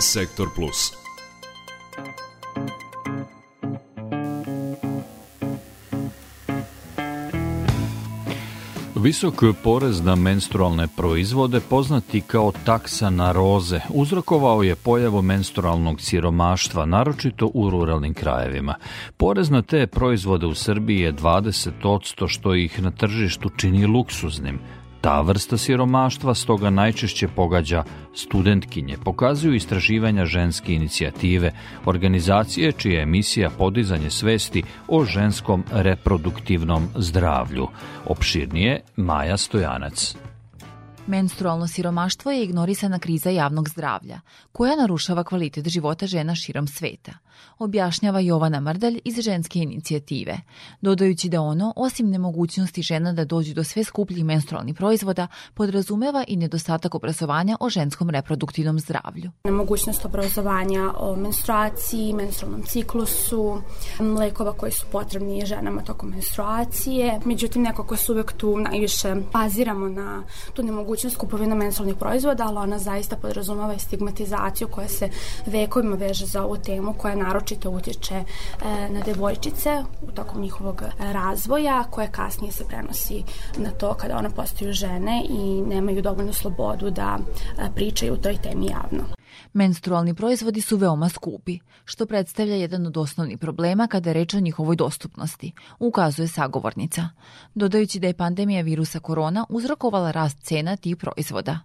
Sektor Plus. Visok porez na menstrualne proizvode, poznati kao taksa na roze, uzrokovao je pojavu menstrualnog siromaštva, naročito u ruralnim krajevima. Porez na te proizvode u Srbiji je 20%, što ih na tržištu čini luksuznim – Ta vrsta siromaštva stoga najčešće pogađa studentkinje, pokazuju istraživanja ženske inicijative, organizacije čija je misija podizanje svesti o ženskom reproduktivnom zdravlju. Opširnije Maja Stojanac. Menstrualno siromaštvo je ignorisana kriza javnog zdravlja, koja narušava kvalitet života žena širom sveta, objašnjava Jovana Mrdalj iz ženske inicijative, dodajući da ono, osim nemogućnosti žena da dođu do sve skupljih menstrualnih proizvoda, podrazumeva i nedostatak obrazovanja o ženskom reproduktivnom zdravlju. Nemogućnost obrazovanja o menstruaciji, menstrualnom ciklusu, lekova koji su potrebni ženama tokom menstruacije, međutim nekako se uvek tu najviše baziramo na tu nemogućnost mogućnost kupovina menstrualnih proizvoda, ali ona zaista podrazumava i stigmatizaciju koja se vekovima veže za ovu temu, koja naročito utječe e, na devojčice u tokom njihovog razvoja, koja kasnije se prenosi na to kada one postaju žene i nemaju dovoljnu slobodu da e, pričaju o toj temi javno. Menstrualni proizvodi su veoma skupi, što predstavlja jedan od osnovnih problema kada je reč o njihovoj dostupnosti, ukazuje sagovornica, dodajući da je pandemija virusa korona uzrokovala rast cena tih proizvoda.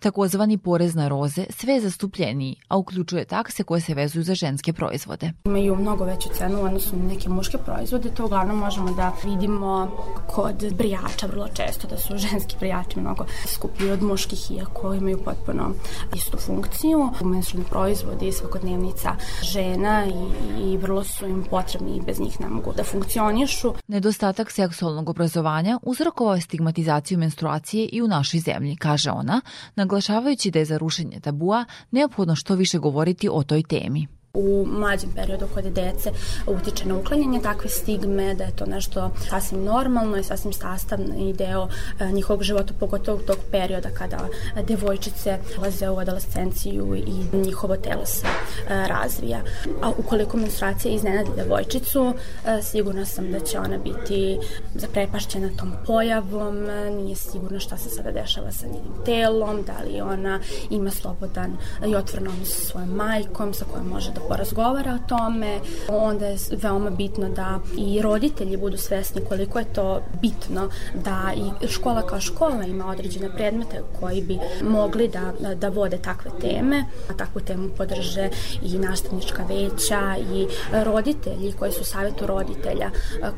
Takozvani porez na roze sve je zastupljeniji, a uključuje takse koje se vezuju za ženske proizvode. Imaju mnogo veću cenu u odnosu na neke muške proizvode, to uglavnom možemo da vidimo kod brijača vrlo često, da su ženski brijači mnogo skuplji od muških, iako imaju potpuno istu funkciju. Menstrualni proizvodi, svakodnevnica žena i, i vrlo su im potrebni i bez njih ne mogu da funkcionišu. Nedostatak seksualnog obrazovanja uzrokovao je stigmatizaciju menstruacije i u našoj zemlji, kaže ona, na naglašavajući da je za rušenje tabua neophodno što više govoriti o toj temi u mlađem periodu kod dece utiče na uklanjanje takve stigme, da je to nešto sasvim normalno i sasvim sastavni deo e, njihovog života, pogotovo tog perioda kada devojčice ulaze u adolescenciju i njihovo telo se e, razvija. A ukoliko menstruacija iznenadi devojčicu, e, sigurna sam da će ona biti zaprepašćena tom pojavom, nije sigurno šta se sada dešava sa njenim telom, da li ona ima slobodan i otvoren odnos sa svojom majkom, sa kojom može da porazgovara o tome, onda je veoma bitno da i roditelji budu svesni koliko je to bitno da i škola kao škola ima određene predmete koji bi mogli da, da vode takve teme, a takvu temu podrže i nastavnička veća i roditelji koji su savjetu roditelja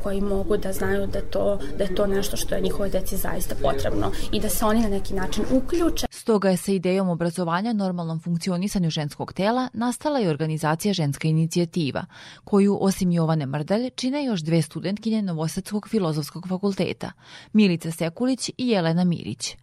koji mogu da znaju da, to, da je to nešto što je njihovoj deci zaista potrebno i da se oni na neki način uključe. Stoga je sa idejom obrazovanja normalnom funkcionisanju ženskog tela nastala i organizacija organizacija Ženska inicijativa, koju osim Jovane Mrdalj čine još dve studentkinje Novosadskog filozofskog fakulteta, Milica Sekulić i Jelena Mirić.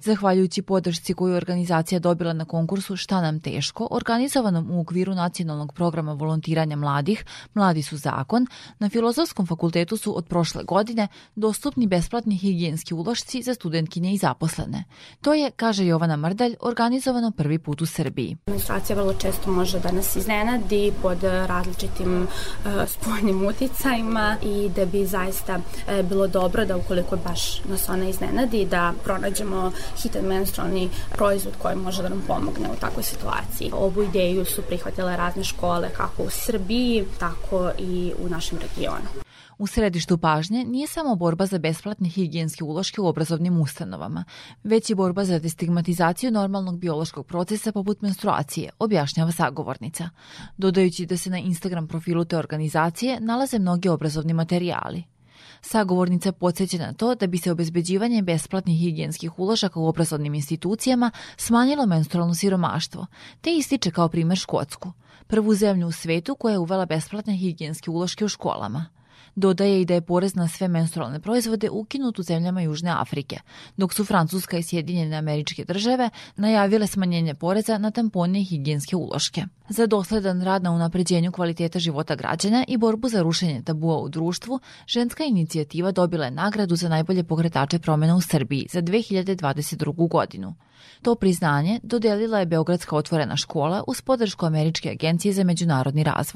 Zahvaljujući podršci koju je organizacija dobila na konkursu Šta nam teško, organizovanom u okviru nacionalnog programa volontiranja mladih Mladi su zakon, na Filozofskom fakultetu su od prošle godine dostupni besplatni higijenski ulošci za studentkinje i zaposlene. To je, kaže Jovana Mrdalj, organizovano prvi put u Srbiji. Menstruacija vrlo često može da nas iznenadi pod različitim uh, spoljnim uticajima i da bi zaista uh, bilo dobro da ukoliko baš nas ona iznenadi da pronađemo hitan menstrualni proizvod koji može da nam pomogne u takvoj situaciji. Ovu ideju su prihvatile razne škole kako u Srbiji, tako i u našem regionu. U središtu pažnje nije samo borba za besplatne higijenske uloške u obrazovnim ustanovama, već i borba za destigmatizaciju normalnog biološkog procesa poput menstruacije, objašnjava sagovornica, dodajući da se na Instagram profilu te organizacije nalaze mnogi obrazovni materijali. Sagovornica podsjeća na to da bi se obezbeđivanje besplatnih higijenskih uložaka u obrazovnim institucijama smanjilo menstrualno siromaštvo, te ističe kao primer Škotsku, prvu zemlju u svetu koja je uvela besplatne higijenske uloške u školama. Dodaje i da je porez na sve menstrualne proizvode ukinut u zemljama Južne Afrike, dok su Francuska i Sjedinjene američke države najavile smanjenje poreza na tampone i higijenske uloške. Za dosledan rad na unapređenju kvaliteta života građana i borbu za rušenje tabua u društvu, ženska inicijativa dobila je nagradu za najbolje pokretače promena u Srbiji za 2022. godinu. To priznanje dodelila je Beogradska otvorena škola uz podršku Američke agencije za međunarodni razvoj.